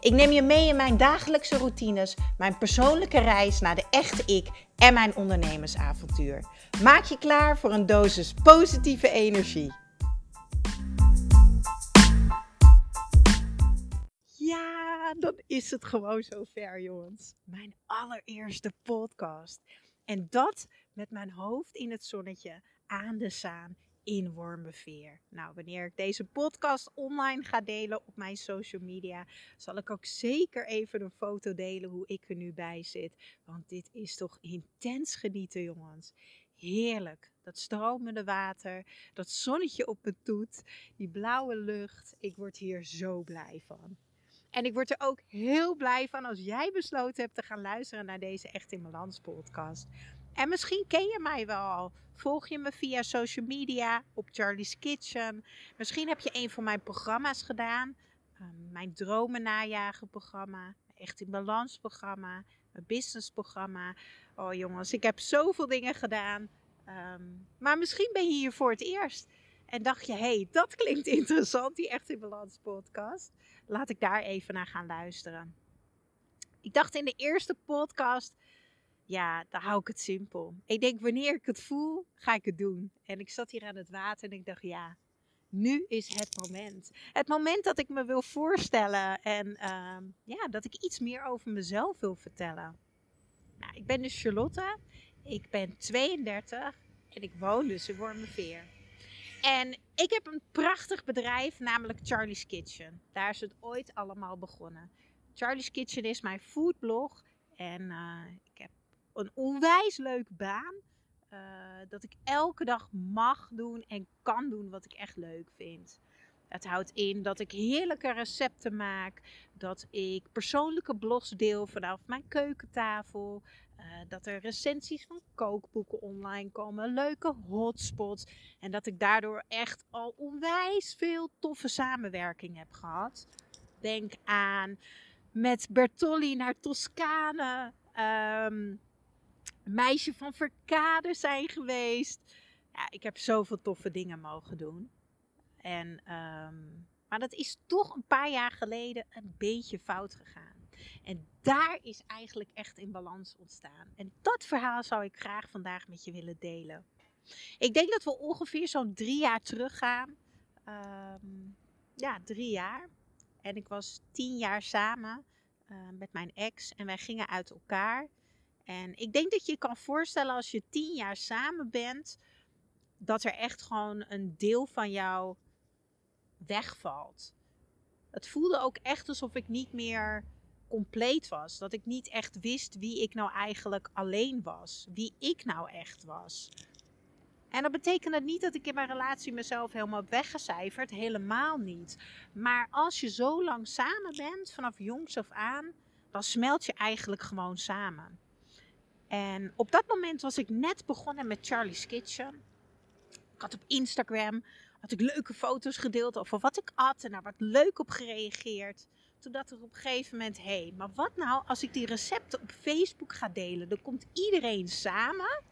Ik neem je mee in mijn dagelijkse routines, mijn persoonlijke reis naar de echte ik en mijn ondernemersavontuur. Maak je klaar voor een dosis positieve energie. Ja, dan is het gewoon zover, jongens. Mijn allereerste podcast. En dat met mijn hoofd in het zonnetje aan de zaan in Wormerveer. Nou, wanneer ik deze podcast online ga delen op mijn social media, zal ik ook zeker even een foto delen hoe ik er nu bij zit. Want dit is toch intens genieten, jongens. Heerlijk. Dat stromende water, dat zonnetje op het toet, die blauwe lucht. Ik word hier zo blij van. En ik word er ook heel blij van als jij besloten hebt te gaan luisteren naar deze Echt in Balans podcast. En misschien ken je mij wel. Volg je me via social media op Charlie's Kitchen. Misschien heb je een van mijn programma's gedaan. Ehm, mijn dromen najagen programma. Echt in balans programma. Mijn business programma. Oh jongens, ik heb zoveel dingen gedaan. Ehm, maar misschien ben je hier voor het eerst. En dacht je, hé, hey, dat klinkt interessant, die Echt in Balans podcast. Laat ik daar even naar gaan luisteren. Ik dacht in de eerste podcast ja, dan hou ik het simpel. Ik denk, wanneer ik het voel, ga ik het doen. En ik zat hier aan het water en ik dacht, ja, nu is het moment. Het moment dat ik me wil voorstellen en ehm, ja, dat ik iets meer over mezelf wil vertellen. Nou, ik ben dus Charlotte, ik ben 32 en ik woon dus in Wormerveer. En ik heb een prachtig bedrijf, namelijk Charlie's Kitchen. Daar is het ooit allemaal begonnen. Charlie's Kitchen is mijn foodblog en uh, ik heb een onwijs leuke baan. Uh, dat ik elke dag mag doen en kan doen wat ik echt leuk vind. Het houdt in dat ik heerlijke recepten maak. Dat ik persoonlijke blogs deel vanaf mijn keukentafel. Uh, dat er recensies van kookboeken online komen. Leuke hotspots. En dat ik daardoor echt al onwijs veel toffe samenwerking heb gehad. Denk aan met Bertolli naar Toscane. Um, meisje van Verkade zijn geweest. Ja, ik heb zoveel toffe dingen mogen doen. En, um, maar dat is toch een paar jaar geleden een beetje fout gegaan. En daar is eigenlijk echt in balans ontstaan. En dat verhaal zou ik graag vandaag met je willen delen. Ik denk dat we ongeveer zo'n drie jaar teruggaan. Um, ja, drie jaar. En ik was tien jaar samen uh, met mijn ex. En wij gingen uit elkaar. En ik denk dat je je kan voorstellen als je tien jaar samen bent, dat er echt gewoon een deel van jou wegvalt. Het voelde ook echt alsof ik niet meer compleet was. Dat ik niet echt wist wie ik nou eigenlijk alleen was. Wie ik nou echt was. En dat betekende niet dat ik in mijn relatie mezelf helemaal weggecijferd. Helemaal niet. Maar als je zo lang samen bent, vanaf jongs af aan, dan smelt je eigenlijk gewoon samen. En op dat moment was ik net begonnen met Charlie's Kitchen. Ik had op Instagram had ik leuke foto's gedeeld over wat ik at en daar werd leuk op gereageerd. Toen dacht ik op een gegeven moment, hé, hey, maar wat nou als ik die recepten op Facebook ga delen? Dan komt iedereen samen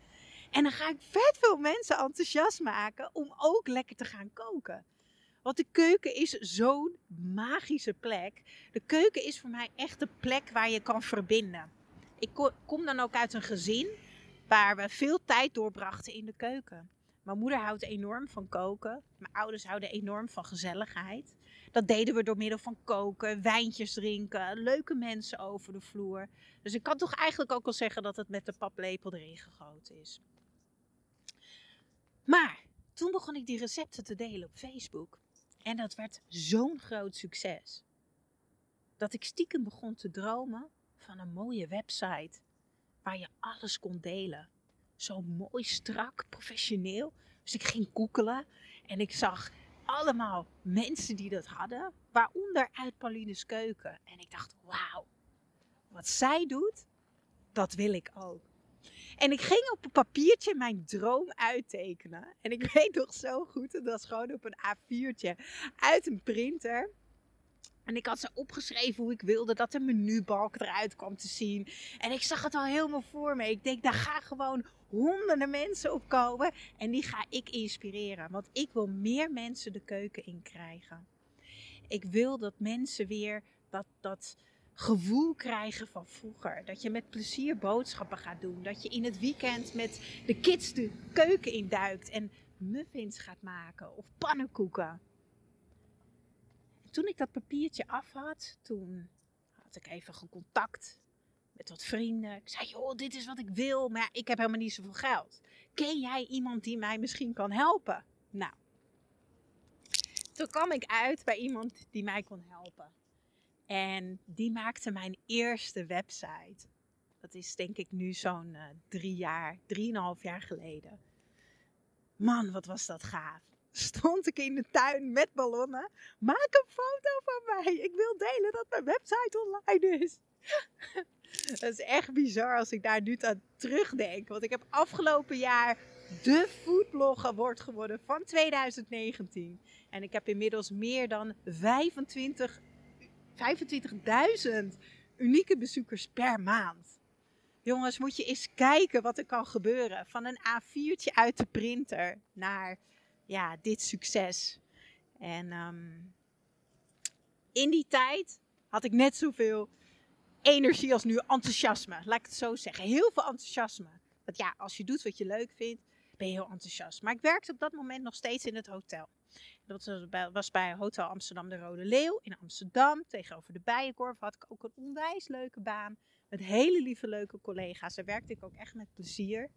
en dan ga ik vet veel mensen enthousiast maken om ook lekker te gaan koken. Want de keuken is zo'n magische plek. De keuken is voor mij echt de plek waar je kan verbinden. Ik kom dan ook uit een gezin waar we veel tijd doorbrachten in de keuken. Mijn moeder houdt enorm van koken. Mijn ouders houden enorm van gezelligheid. Dat deden we door middel van koken, wijntjes drinken, leuke mensen over de vloer. Dus ik kan toch eigenlijk ook wel zeggen dat het met de paplepel erin gegoten is. Maar toen begon ik die recepten te delen op Facebook. En dat werd zo'n groot succes. Dat ik stiekem begon te dromen van een mooie website waar je alles kon delen. Zo mooi, strak, professioneel. Dus ik ging googelen en ik zag allemaal mensen die dat hadden, waaronder uit Pauline's keuken. En ik dacht, wauw, wat zij doet, dat wil ik ook. En ik ging op een papiertje mijn droom uittekenen. En ik weet nog zo goed, het was gewoon op een A4'tje uit een printer. En ik had ze opgeschreven hoe ik wilde dat de menubalk eruit kwam te zien. En ik zag het al helemaal voor me. Ik denk, daar gaan gewoon honderden mensen op komen. En die ga ik inspireren. Want ik wil meer mensen de keuken in krijgen. Ik wil dat mensen weer dat, dat gevoel krijgen van vroeger. Dat je met plezier boodschappen gaat doen. Dat je in het weekend met de kids de keuken induikt en muffins gaat maken of pannenkoeken. Toen ik dat papiertje af had, toen had ik even contact met wat vrienden. Ik zei, joh, dit is wat ik wil, maar ik heb helemaal niet zoveel geld. Ken jij iemand die mij misschien kan helpen? Nou, toen kwam ik uit bij iemand die mij kon helpen. En die maakte mijn eerste website. Dat is denk ik nu zo'n uh, drie jaar, drieënhalf jaar geleden. Man, wat was dat gaaf. Stond ik in de tuin met ballonnen. Maak een foto van mij. Ik wil delen dat mijn website online is. dat is echt bizar als ik daar nu aan terugdenk. Want ik heb afgelopen jaar de foodblogger wordt geworden van 2019. En ik heb inmiddels meer dan 25 25.000 unieke bezoekers per maand. Jongens, moet je eens kijken wat er kan gebeuren. Van een A4'tje uit de printer naar ja, dit succes. En um, in die tijd had ik net zoveel energie als nu enthousiasme. Laat ik het zo zeggen. Heel veel enthousiasme. Want ja, als je doet wat je leuk vindt, ben je heel enthousiast. Maar ik werkte op dat moment nog steeds in het hotel. Dat was bij Hotel Amsterdam de Rode Leeuw in Amsterdam. Tegenover de Bijenkorf had ik ook een onwijs leuke baan. Met hele lieve leuke collega's. Daar werkte ik ook echt met plezier.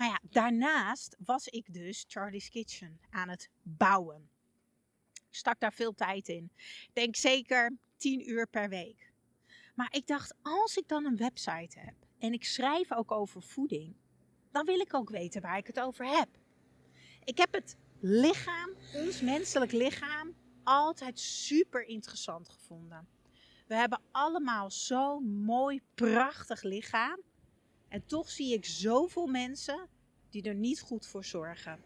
Nou ja, daarnaast was ik dus Charlie's Kitchen aan het bouwen. Ik stak daar veel tijd in. Denk zeker 10 uur per week. Maar ik dacht, als ik dan een website heb en ik schrijf ook over voeding, dan wil ik ook weten waar ik het over heb. Ik heb het lichaam, ons menselijk lichaam, altijd super interessant gevonden. We hebben allemaal zo'n mooi, prachtig lichaam. En toch zie ik zoveel mensen die er niet goed voor zorgen.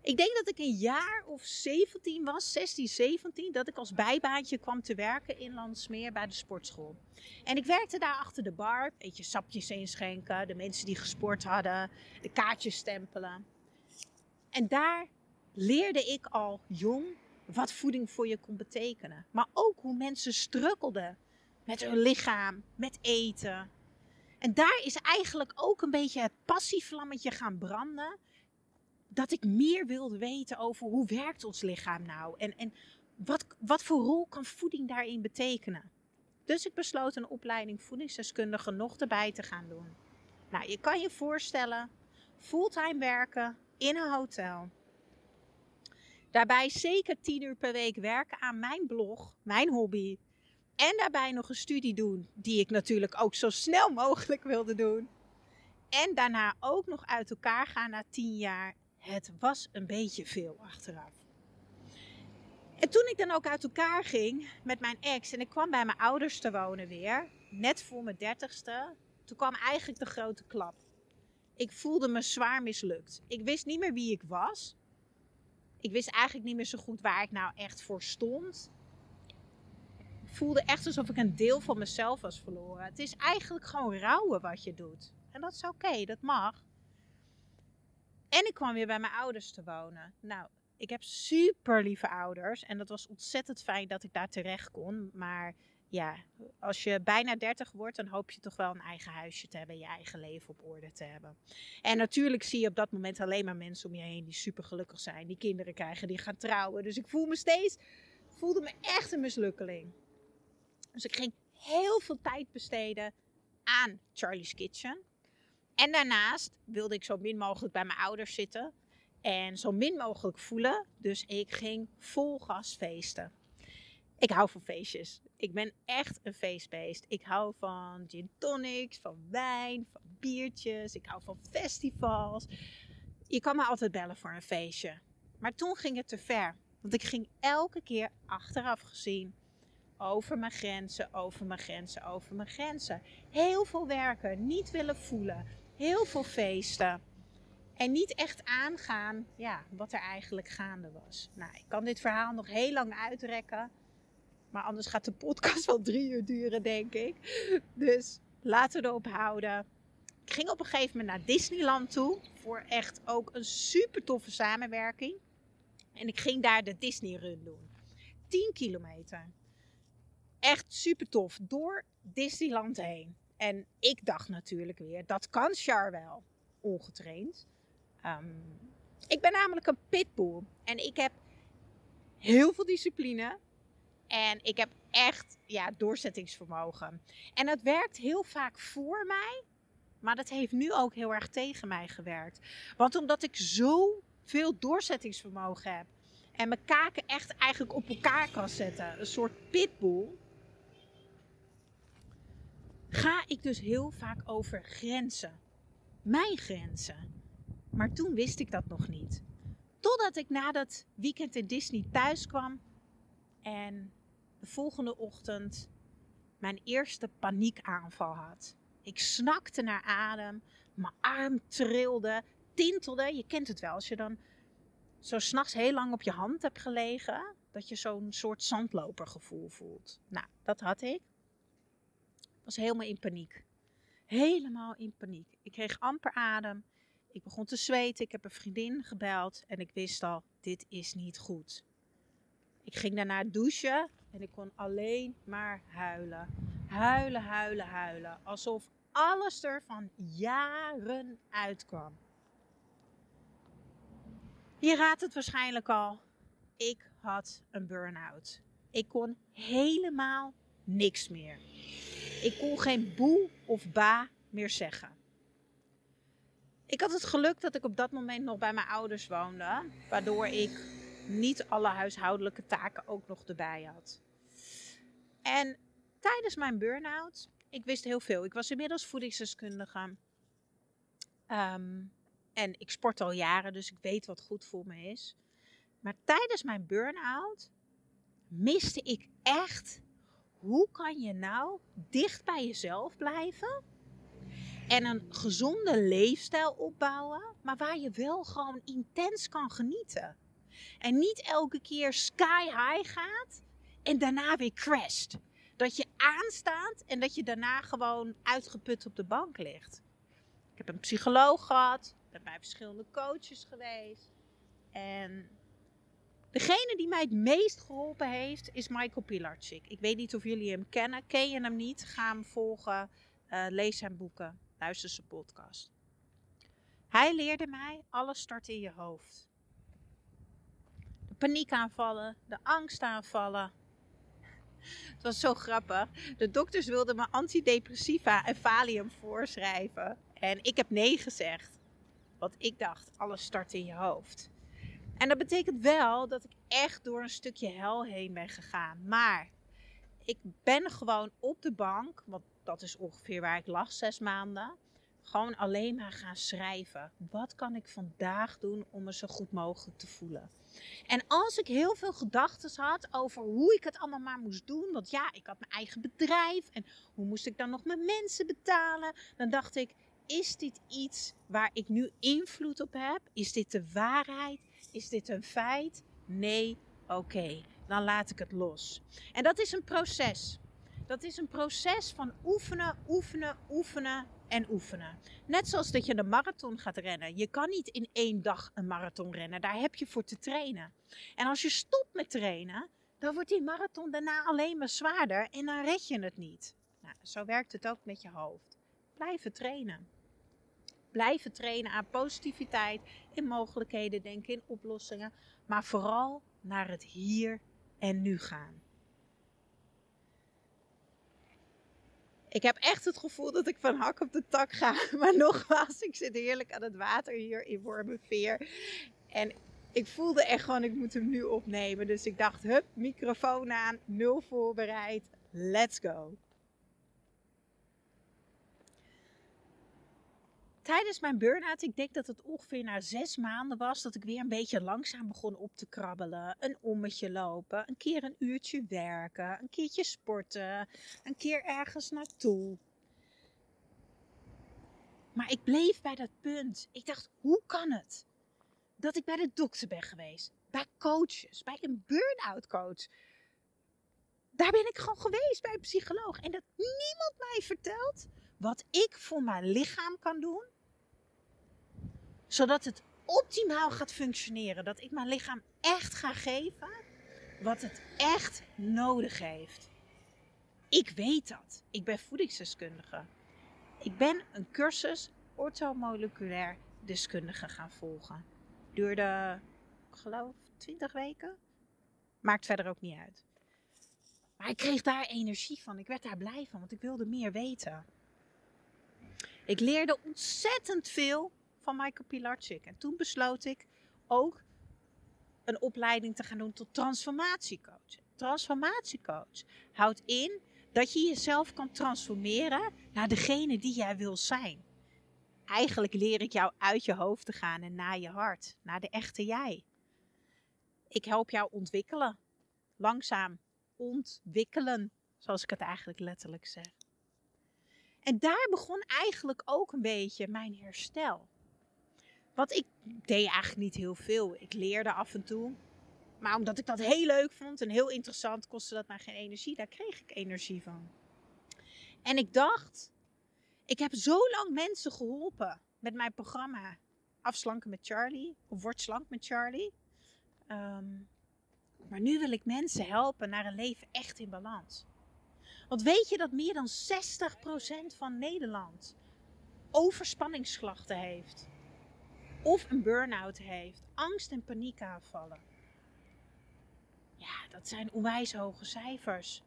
Ik denk dat ik een jaar of 17 was, 16, 17, dat ik als bijbaantje kwam te werken in Landsmeer bij de sportschool. En ik werkte daar achter de bar, beetje sapjes inschenken, de mensen die gesport hadden, de kaartjes stempelen. En daar leerde ik al jong wat voeding voor je kon betekenen. Maar ook hoe mensen strukkelden met hun lichaam, met eten. En daar is eigenlijk ook een beetje het passievlammetje gaan branden. Dat ik meer wilde weten over hoe werkt ons lichaam nou? En, en wat, wat voor rol kan voeding daarin betekenen? Dus ik besloot een opleiding voedingsdeskundige nog erbij te gaan doen. Nou, je kan je voorstellen, fulltime werken, in een hotel. Daarbij zeker 10 uur per week werken aan mijn blog, mijn hobby. En daarbij nog een studie doen, die ik natuurlijk ook zo snel mogelijk wilde doen. En daarna ook nog uit elkaar gaan na 10 jaar. Het was een beetje veel achteraf. En toen ik dan ook uit elkaar ging met mijn ex en ik kwam bij mijn ouders te wonen weer, net voor mijn dertigste, toen kwam eigenlijk de grote klap. Ik voelde me zwaar mislukt. Ik wist niet meer wie ik was. Ik wist eigenlijk niet meer zo goed waar ik nou echt voor stond. Voelde echt alsof ik een deel van mezelf was verloren. Het is eigenlijk gewoon rouwen wat je doet. En dat is oké, dat mag. En ik kwam weer bij mijn ouders te wonen. Nou, ik heb super lieve ouders. En dat was ontzettend fijn dat ik daar terecht kon. Maar ja, als je bijna 30 wordt, dan hoop je toch wel een eigen huisje te hebben, je eigen leven op orde te hebben. En natuurlijk zie je op dat moment alleen maar mensen om je heen die super gelukkig zijn, die kinderen krijgen, die gaan trouwen. Dus ik voel me steeds, voelde me echt een mislukkeling. Dus ik ging heel veel tijd besteden aan Charlie's Kitchen. En daarnaast wilde ik zo min mogelijk bij mijn ouders zitten en zo min mogelijk voelen. Dus ik ging vol gas feesten. Ik hou van feestjes. Ik ben echt een feestbeest. Ik hou van gin tonics, van wijn, van biertjes. Ik hou van festivals. Je kan me altijd bellen voor een feestje. Maar toen ging het te ver. Want ik ging elke keer achteraf gezien over mijn grenzen, over mijn grenzen, over mijn grenzen. Heel veel werken, niet willen voelen, heel veel feesten. En niet echt aangaan ja, wat er eigenlijk gaande was. Nou, ik kan dit verhaal nog heel lang uitrekken. Maar anders gaat de podcast wel drie uur duren, denk ik. Dus laten we erop houden. Ik ging op een gegeven moment naar Disneyland toe. Voor echt ook een super toffe samenwerking. En ik ging daar de Disney Run doen. 10 kilometer. Echt super tof. Door Disneyland heen. En ik dacht natuurlijk weer, dat kan Char wel. Ongetraind. Ehm, ik ben namelijk een pitbull. En ik heb heel veel discipline. En ik heb echt ja, doorzettingsvermogen. En het werkt heel vaak voor mij. Maar dat heeft nu ook heel erg tegen mij gewerkt. Want omdat ik zo veel doorzettingsvermogen heb. En mijn kaken echt eigenlijk op elkaar kan zetten. Een soort pitbull. Ga ik dus heel vaak over grenzen. Mijn grenzen. Maar toen wist ik dat nog niet. Totdat ik na dat weekend in Disney thuis kwam. En de volgende ochtend mijn eerste paniekaanval had. Ik snakte naar adem. Mijn arm trilde, tintelde. Je kent het wel als je dan zo s'nachts heel lang op je hand hebt gelegen. Dat je zo'n soort zandlopergevoel voelt. Nou, dat had ik. Was helemaal in paniek. Helemaal in paniek. Ik kreeg amper adem. Ik begon te zweten. Ik heb een vriendin gebeld. En ik wist al, dit is niet goed. Ik ging daarna douchen. En ik kon alleen maar huilen. Huilen, huilen, huilen. Alsof alles er van jaren uitkwam. Je raadt het waarschijnlijk al. Ik had een burn-out. Ik kon helemaal niks meer. Ik kon geen boe of ba meer zeggen. Ik had het geluk dat ik op dat moment nog bij mijn ouders woonde, waardoor ik niet alle huishoudelijke taken ook nog erbij had. En tijdens mijn burn-out, ik wist heel veel. Ik was inmiddels voedingsdeskundige. Um, en ik sport al jaren, dus ik weet wat goed voor me is. Maar tijdens mijn burn-out miste ik echt hoe kan je nou dicht bij jezelf blijven en een gezonde leefstijl opbouwen, maar waar je wel gewoon intens kan genieten. En niet elke keer sky high gaat en daarna weer crasht. Dat je aanstaat en dat je daarna gewoon uitgeput op de bank ligt. Ik heb een psycholoog gehad, ben bij verschillende coaches geweest. En degene die mij het meest geholpen heeft is Michael Pilarczyk. Ik weet niet of jullie hem kennen. Ken je hem niet? Ga hem volgen. Uh, lees zijn boeken. Luister zijn podcast. Hij leerde mij, alles start in je hoofd. De paniekaanvallen, de angstaanvallen. Het was zo grappig. De dokters wilden me antidepressiva en valium voorschrijven. En ik heb nee gezegd. Want ik dacht, alles start in je hoofd. En dat betekent wel dat ik echt door een stukje hel heen ben gegaan. Maar ik ben gewoon op de bank, want dat is ongeveer waar ik lag zes maanden. Gewoon alleen maar gaan schrijven. Wat kan ik vandaag doen om me zo goed mogelijk te voelen? En als ik heel veel gedachten had over hoe ik het allemaal maar moest doen. Want ja, ik had mijn eigen bedrijf. En hoe moest ik dan nog mijn mensen betalen? Dan dacht ik, is dit iets waar ik nu invloed op heb? Is dit de waarheid? Is dit een feit? Nee, oké. Dan laat ik het los. En dat is een proces. Dat is een proces van oefenen, oefenen, oefenen en oefenen. Net zoals dat je een marathon gaat rennen. Je kan niet in één dag een marathon rennen. Daar heb je voor te trainen. En als je stopt met trainen, dan wordt die marathon daarna alleen maar zwaarder en dan red je het niet. Nou, zo werkt het ook met je hoofd. Blijven trainen. Blijven trainen aan positiviteit, in mogelijkheden denken, in oplossingen. Maar vooral naar het hier en nu gaan. Ik heb echt het gevoel dat ik van hak op de tak ga. Maar nogmaals, ik zit heerlijk aan het water hier in Wormenveer. En ik voelde echt gewoon, ik moet hem nu opnemen. Dus ik dacht, hup, microfoon aan, nul voorbereid. Let's go. Tijdens mijn burn-out, ik denk dat het ongeveer na zes maanden was, dat ik weer een beetje langzaam begon op te krabbelen. Een ommetje lopen, een keer een uurtje werken, een keertje sporten, een keer ergens naartoe. Maar ik bleef bij dat punt. Ik dacht, hoe kan het dat ik bij de dokter ben geweest? Bij coaches, bij een burn-out coach. Daar ben ik gewoon geweest bij een psycholoog. En dat niemand mij vertelt wat ik voor mijn lichaam kan doen, zodat het optimaal gaat functioneren. Dat ik mijn lichaam echt ga geven wat het echt nodig heeft. Ik weet dat. Ik ben voedingsdeskundige. Ik ben een cursus orthomoleculair deskundige gaan volgen. Duurde, ik geloof, 20 weken. Maakt verder ook niet uit. Maar ik kreeg daar energie van. Ik werd daar blij van, want ik wilde meer weten. Ik leerde ontzettend veel van Michael Pilarczyk. En toen besloot ik ook een opleiding te gaan doen tot transformatiecoach. Transformatiecoach houdt in dat je jezelf kan transformeren naar degene die jij wil zijn. Eigenlijk leer ik jou uit je hoofd te gaan en naar je hart, naar de echte jij. Ik help jou ontwikkelen. Langzaam ontwikkelen, zoals ik het eigenlijk letterlijk zeg. En daar begon eigenlijk ook een beetje mijn herstel. Want ik deed eigenlijk niet heel veel. Ik leerde af en toe. Maar omdat ik dat heel leuk vond en heel interessant, kostte dat mij geen energie. Daar kreeg ik energie van. En ik dacht, ik heb zo lang mensen geholpen met mijn programma Afslanken met Charlie. Of Word slank met Charlie. Ehm, maar nu wil ik mensen helpen naar een leven echt in balans. Want weet je dat meer dan 60% van Nederland overspanningsklachten heeft? Of een burn-out heeft, angst- en paniekaanvallen. Ja, dat zijn onwijs hoge cijfers.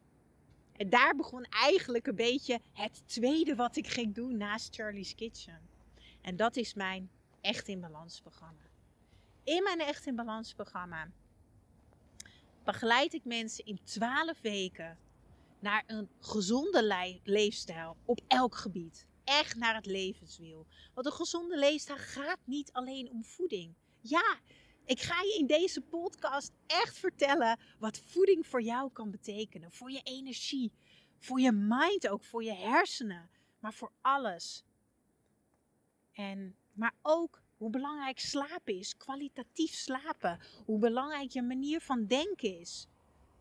En daar begon eigenlijk een beetje het tweede wat ik ging doen naast Charlie's Kitchen. En dat is mijn Echt in Balans programma. In mijn Echt in Balans programma begeleid ik mensen in 12 weken naar een gezonde leefstijl op elk gebied. Echt naar het levenswiel. Want een gezonde leefstijl gaat niet alleen om voeding. Ja, ik ga je in deze podcast echt vertellen wat voeding voor jou kan betekenen. Voor je energie, voor je mind ook, voor je hersenen, maar voor alles. En, maar ook hoe belangrijk slapen is, kwalitatief slapen. Hoe belangrijk je manier van denken is.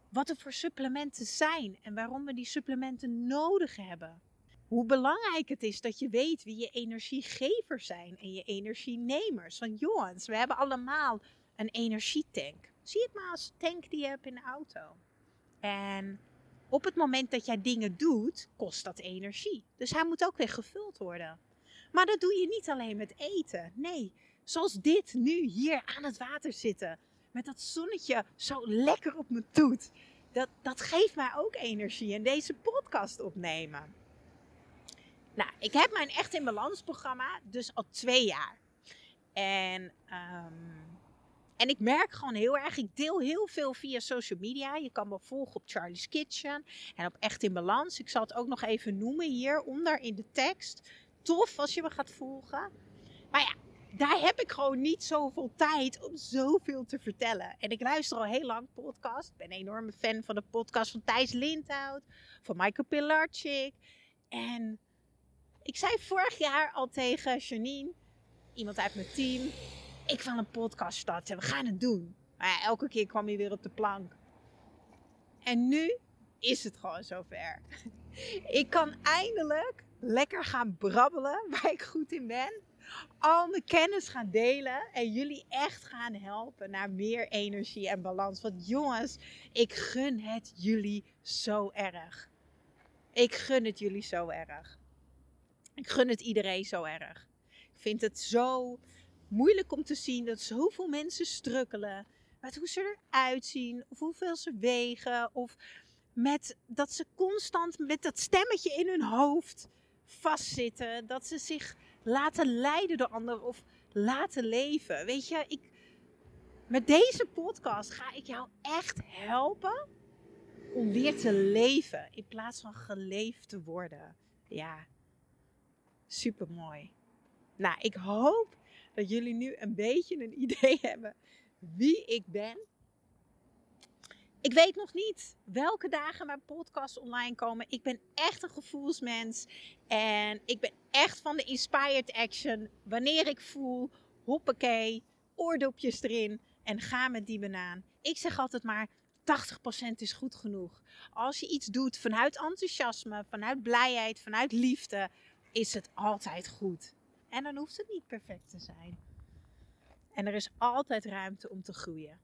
Wat er voor supplementen zijn en waarom we die supplementen nodig hebben. Hoe belangrijk het is dat je weet wie je energiegevers zijn en je energienemers. Want jongens, we hebben allemaal een energietank. Zie het maar als tank die je hebt in de auto. En op het moment dat jij dingen doet, kost dat energie. Dus hij moet ook weer gevuld worden. Maar dat doe je niet alleen met eten. Nee, zoals dit nu hier aan het water zitten. Met dat zonnetje zo lekker op me doet. Dat, dat geeft mij ook energie. En deze podcast opnemen. Nou, ik heb mijn Echt in Balans programma dus al twee jaar. En, um, en ik merk gewoon heel erg, ik deel heel veel via social media. Je kan me volgen op Charlie's Kitchen en op Echt in Balans. Ik zal het ook nog even noemen hieronder in de tekst tof als je me gaat volgen. Maar ja, daar heb ik gewoon niet zoveel tijd om zoveel te vertellen. En ik luister al heel lang podcast. Ik ben een enorme fan van de podcast van Thijs Lindhout, van Michael Pilarczyk. En ik zei vorig jaar al tegen Janine, iemand uit mijn team, ik wil een podcast starten. We gaan het doen. Maar elke keer kwam hij weer op de plank. En nu is het gewoon zover. Ik kan eindelijk lekker gaan brabbelen, waar ik goed in ben. Al mijn kennis gaan delen en jullie echt gaan helpen naar meer energie en balans. Want jongens, ik gun het jullie zo erg. Ik gun het jullie zo erg. Ik gun het iedereen zo erg. Ik vind het zo moeilijk om te zien dat zoveel mensen strukkelen met hoe ze eruit zien, of hoeveel ze wegen, of met dat ze constant met dat stemmetje in hun hoofd vastzitten. Dat ze zich laten leiden door anderen of laten leven. Weet je, ik, met deze podcast ga ik jou echt helpen om weer te leven in plaats van geleefd te worden. Ja, super mooi. Nou, ik hoop dat jullie nu een beetje een idee hebben wie ik ben. Ik weet nog niet welke dagen mijn podcasts online komen. Ik ben echt een gevoelsmens. En ik ben echt van de inspired action. Wanneer ik voel, hoppakee, oordopjes erin en ga met die banaan. Ik zeg altijd maar, 80% is goed genoeg. Als je iets doet vanuit enthousiasme, vanuit blijheid, vanuit liefde, is het altijd goed. En dan hoeft het niet perfect te zijn. En er is altijd ruimte om te groeien.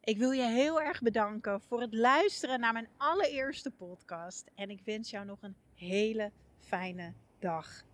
Ik wil je heel erg bedanken voor het luisteren naar mijn allereerste podcast. En ik wens jou nog een hele fijne dag.